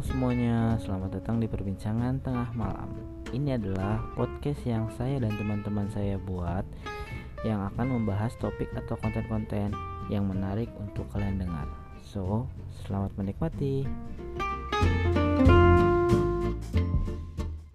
Semuanya, selamat datang di perbincangan tengah malam. Ini adalah podcast yang saya dan teman-teman saya buat yang akan membahas topik atau konten-konten yang menarik untuk kalian dengar. So, selamat menikmati.